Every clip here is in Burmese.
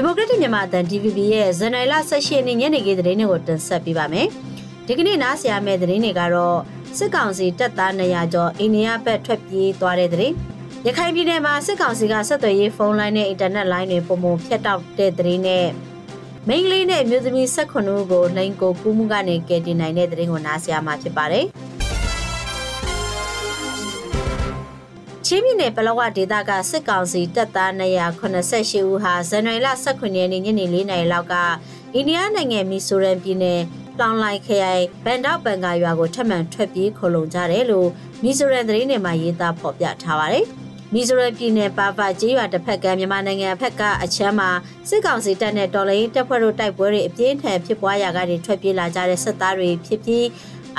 ဒီမိုကရက်တစ်မြန်မာအသံ DVB ရဲ့ဇန်နဝါရီလ18ရက်နေ့ညနေခင်းသတင်းတွေကိုတင်ဆက်ပေးပါမယ်။ဒီကနေ့နားဆင်ရမယ့်သတင်းတွေကတော့စစ်ကောင်စီတပ်သား200ကျော်အိန္ဒိယဘက်ထွက်ပြေးသွားတဲ့သတင်း။ရခိုင်ပြည်နယ်မှာစစ်ကောင်စီကဆက်သွယ်ရေးဖုန်းလိုင်းနဲ့အင်တာနက်လိုင်းတွေပုံပုံဖြတ်တောက်တဲ့သတင်းနဲ့မိန်းကလေးနဲ့မျိုးသမီး18ဦးကိုလိန်ကိုကူးမှုကနေကယ်တင်နိုင်တဲ့သတင်းကိုနားဆင်ရမှာဖြစ်ပါတယ်။ ချင်းပြည်နယ်ပလောဝဒေသကစစ်ကောင်စီတပ်သား288ဦးဟာဇန်နဝါရီလ18ရက်နေ့ညနေ4နာရီလောက်ကအိန္ဒိယနိုင်ငံမီဆိုရန်ပြည်နယ်လောင်လိုက်ခရိုင်ဘန်ဒေါပန်ကာရွာကိုထပ်မံထွက်ပြေးခိုလုံကြတယ်လို့မီဆိုရန်သတင်းတွေမှာရေးသားဖော်ပြထားပါတယ်။မီဇိုရမ်ပြည်နယ်ပါပါကျေးရွာတစ်ဖက်ကမြန်မာနိုင်ငံဘက်ကအချမ်းမှာစစ်ကောင်စီတပ်နဲ့တော်လိုင်းတပ်ဖွဲ့တို့တိုက်ပွဲတွေအပြင်းထန်ဖြစ်ပွားရာကနေထွက်ပြေးလာကြတဲ့စစ်သားတွေဖြစ်ပြီး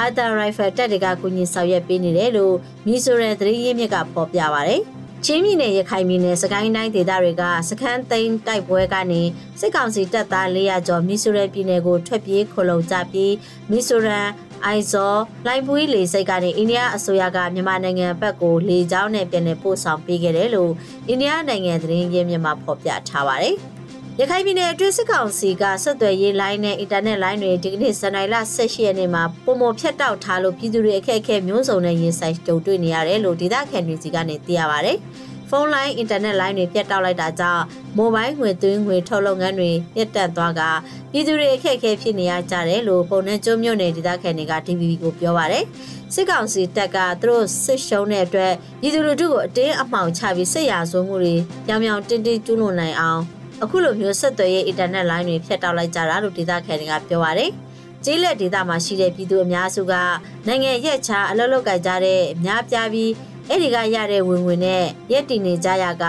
အာတာရိုင်ဖယ်တပ်တွေကကူညီဆောင်ရွက်ပေးနေတယ်လို့မီဆိုရန်သတင်းရင်းမြစ်ကဖော်ပြပါဗျ။ချင်းပြည်နယ်ရခိုင်ပြည်နယ်စကိုင်းတိုင်းဒေသတွေကစခန်းသိမ်းတိုက်ပွဲကနေစစ်ကောင်စီတပ်သား400ကျော်မီဆိုရန်ပြည်နယ်ကိုထွက်ပြေးခိုလုံကြပြီးမီဆိုရန်အိုင်ဇော်လိုင်ပူးလေစိတ်ကနေအိန္ဒိယအစိုးရကမြန်မာနိုင်ငံဘက်ကိုလေကြောင်းနဲ့ပြန်လည်ပို့ဆောင်ပေးခဲ့တယ်လို့အိန္ဒိယနိုင်ငံသတင်းရင်းမြစ်မှာဖော်ပြထားပါတယ်။ ရခိုင်ပြည်နယ်အတွင်းစစ်ကောင်စီကဆက်သွယ်ရေးလိုင်းနဲ့အင်တာနက်လိုင်းတွေဒီကနေ့ဇန်နဝါရီလ18ရက်နေ့မှာပုံမဖြတ်တောက်ထားလို့ပြည်သူတွေအခက်အခဲမျိုးစုံနဲ့ရင်ဆိုင်ကြုံတွေ့နေရတယ်လို့ဒေသခံတွေစီကနေသိရပါဗျ။ဖုန်းလိုင်းအင်တာနက်လိုင်းတွေပြတ်တောက်လိုက်တာကြောင့်မိုဘိုင်းငွေသွင်းငွေထုတ်လုပ်ငန်းတွေပြတ်တက်သွားကပြည်သူတွေအခက်အခဲဖြစ်နေရကြတယ်လို့ပုံနှံကျွန်းမြို့နယ်ဒေသခံတွေက DVB ကိုပြောပါရယ်စစ်ကောင်စီတပ်ကသူတို့စစ်ရှုံးတဲ့အတွက်ပြည်သူလူထုကိုအတင်းအမှောင်ချပြီးစစ်ရာဇဝမှုတွေပြောင်ပြောင်တင်းတင်းကျူးလွန်နိုင်အောင် အခုလိုမျိုးဆက်သွယ်ရေးအင်တာနက်လိုင်းတွေဖြတ်တောက်လိုက်ကြတာလို့ဒေသခံတွေကပြောပါတယ်။ကျေးလက်ဒေသမှာရှိတဲ့ပြည်သူအများစုကနိုင်ငံရက်ချာအလုပ်လုပ်ကြကြတဲ့များပြားပြီးအဲ့ဒီကရတဲ့ဝင်ဝင်နဲ့ရက်တည်နေကြရက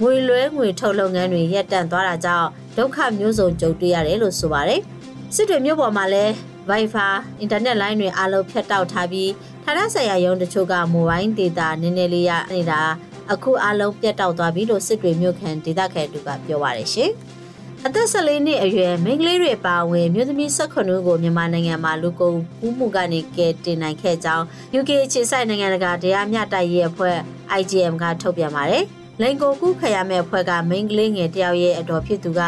ငွေလွဲငွေထုတ်လုပ်ငန်းတွေရပ်တန့်သွားတာကြောင့်ဒုက္ခမျိုးစုံကြုံတွေ့ရတယ်လို့ဆိုပါတယ်။စစ်တွေမြို့ပေါ်မှာလည်း Wi-Fi အင်တာနက်လိုင်းတွေအားလုံးဖြတ်တောက်ထားပြီးဌာနဆိုင်ရာရုံးတချို့ကမိုဘိုင်းဒေတာနည်းနည်းလေးရနေတာ အခုအလုံးပြတ်တောက်သွားပြီလို့စစ်တွေမြို့ခံဒေသခံတူကပြောပါတယ်ရှင်။အသက်14နှစ်အရွယ်မိန်းကလေးတွေပါဝင်မြို့သမီး18ဦးကိုမြန်မာနိုင်ငံမှာလူကုန်ကူးမှုကနေကယ်တင်နိုင်ခဲ့ကြောင်း UK ခြေဆိုင်နိုင်ငံတကာတရားမျှတရေးအဖွဲ့ IGM ကထုတ်ပြန်ပါတယ်။လိန်ကိုကူးခရမဲ့အဖွဲ့ကမိန်းကလေးငယ်တယောက်ရဲ့အတော်ဖြစ်သူက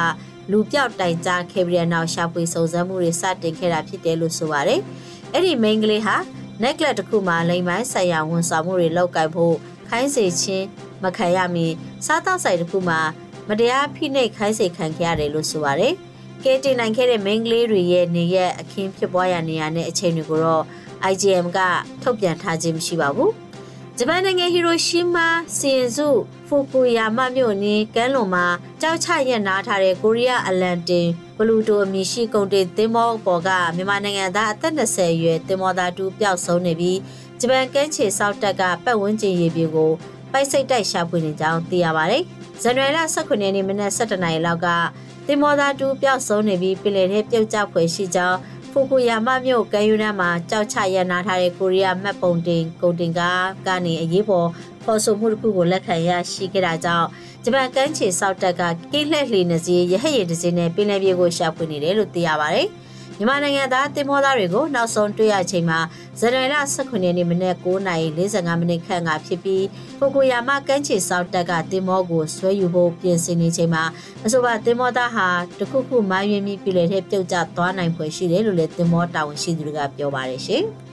လူပြောက်တိုင်ကြားခဲ့ပြီးတဲ့နောက်ရှာဖွေစုံစမ်းမှုတွေစတင်ခဲ့တာဖြစ်တယ်လို့ဆိုပါတယ်။အဲ့ဒီမိန်းကလေးဟာ necklace တစ်ခုမှာလိမ်ပိုင်းဆိုင်ရာဝန်ဆောင်မှုတွေလောက်ကိုက်ဖို့ခိုင်းစေခြင်းမခံရမီစားတောက်ဆိုင်တစ်ခုမှာမတရားဖိနှိပ်ခိုင်းစေခံခဲ့ရတယ်လို့ဆိုပါတယ်။ကဲတင်နိုင်ခဲ့တဲ့မိန်းကလေးတွေရဲ့နေရက်အခင်းဖြစ်ပွားရာနေရာနဲ့အချိန်တွေကိုတော့ IGM ကထုတ်ပြန်ထားခြင်းမရှိပါဘူး။ ဂျပန်နိုင်ငံဟီရိုရှီးမားစီရင်စုဖူကူယာမမြို့နေကမ်းလွန်မှာကြောက်ချရက်နားထားတဲ့ကိုရီးယားအလန်တင်ဘလူတိုအမီရှိကုန်တင်သင်းမောပေါ်ကမြန်မာနိုင်ငံသားအသက်20အရွယ်သင်းမောသားတူပျောက်ဆုံးနေပြီးဂျပန်ကမ်းခြေစောက်တပ်ကပတ်ဝန်းကျင်ရေပြင်ကိုပိုက်စိတ်တိုက်ရှာဖွေနေကြောင်းသိရပါတယ်။ဇန်နဝါရီလ18ရက်နေ့မနက်7:00နာရီလောက်ကတင်မောသားတူပျောက်ဆုံးနေပြီးပြည်လည်ထဲပြုတ်ကျဖွယ်ရှိကြောင်း ဖူကူယာမမြို့ကမ်းရိုးတန်းမှာကြောက်ချရနာထားတဲ့ကိုရီးယားမက်ပုံတင်ကုန်တင်ကားကနေအရေးပေါ်ဖော်ဆိုမှုတစ်ခုကိုလက်ခံရရှိခဲ့တာကြောင့်ဂျပန်ကမ်းခြေစောက်တပ်ကကိလှည့်လှေနှစီရဟတ်ရည်တစ်စီးနဲ့ပင်လယ်ပြေကိုရှာဖွေနေတယ်လို့သိရပါတယ်။ မြန်မာနိုင်ငံသားတင်မောသားတွေကိုနောက်ဆုံးတွေ့ရချိန်မှာဇန်နဝါရီလ18ရက်နေ့မနက်9:45မိနစ်ခန့်ကဖြစ်ပြီးဖိုကိုယာမကမ်းခြေဆောက်တက်ကတင်မောကိုဆွဲယူဖို့ပြင်ဆင်နေချိန်မှာအဆိုပါတင်မောသားဟာတခုခုမိုင်းရင်းပြီးပြည်လေထဲပြုတ်ကျသွားနိုင်ဖွယ်ရှိတယ်လို့လည်းတင်မောတာဝန်ရှိသူတွေကပြောပါတယ်ရှင်။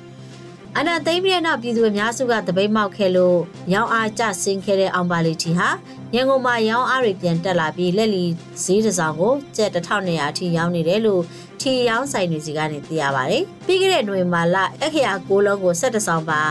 အနာသိမ့်ပြီးတဲ့နောက်ပြည်သူအများစုကတပိတ်မောက်ခဲ့လို့ရောင်းအားကျဆင်းခဲ့တဲ့အောင်ပါလီတီဟာ ရန်ကုန်မှာရောင်းအားတွေပြန်တက်လာပြီးလက်လီဈေးတစ်စောင်ကိုကျပ်1200အထိရောင်းနေတယ်လို့ထီရောင်းဆိုင်တွေစီကနေသိရပါတယ်။ပြီးခဲ့တဲ့နိုဝင်ဘာလအခရာ6လုံးကို17ဆောင်ပါ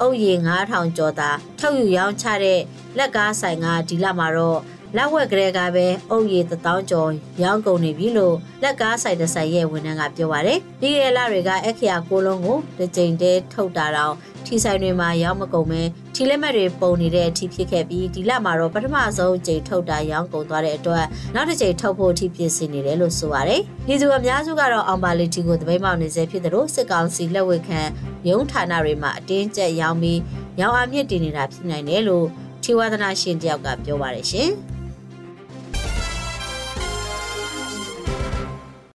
အုပ်ရည်9000ကျော်သာထုတ်ယူရောင်းချတဲ့လက်ကားဆိုင်ကဒီလမှာတော့လက်ဝက်ကလေးကပဲအုပ်ရည်1000ကျော်ရောင်းကုန်နေပြီလို့လက်ကားဆိုင်တစ်ဆိုင်ရဲ့ဝန်ထမ်းကပြောပါတယ်။ပြီးခဲ့တဲ့လတွေကအခရာ6လုံးကိုတစ်ကြိမ်တည်းထုတ်တာတော့ထီဆိုင်တွေမှာရောင်းမကုန်ပဲ ထီလက်မှတ်တွေပုံနေတဲ့အထိဖြစ်ခဲ့ပြီးဒီလမှာတော့ပထမဆုံးအကြိမ်ထုတ်တာရောင်းကုန်သွားတဲ့အတွက်နောက်တစ်ကြိမ်ထုတ်ဖို့အထိပြင်ဆင်နေတယ်လို့ဆိုပါတယ်။ပြည်သူအများစုကတော့အောင်ပါလီတီကိုသပိတ်မောက်နေစေဖြစ်တယ်လို့စစ်ကောင်စီလက်ဝဲခံရုံးဌာနတွေမှာအတင်းကျပ်ရောင်းပြီးရောင်းအားမြင့်တင်နေတာဖြစ်နိုင်တယ်လို့ထိဝါသနာရှင်တယောက်ကပြောပါတယ်ရှင်။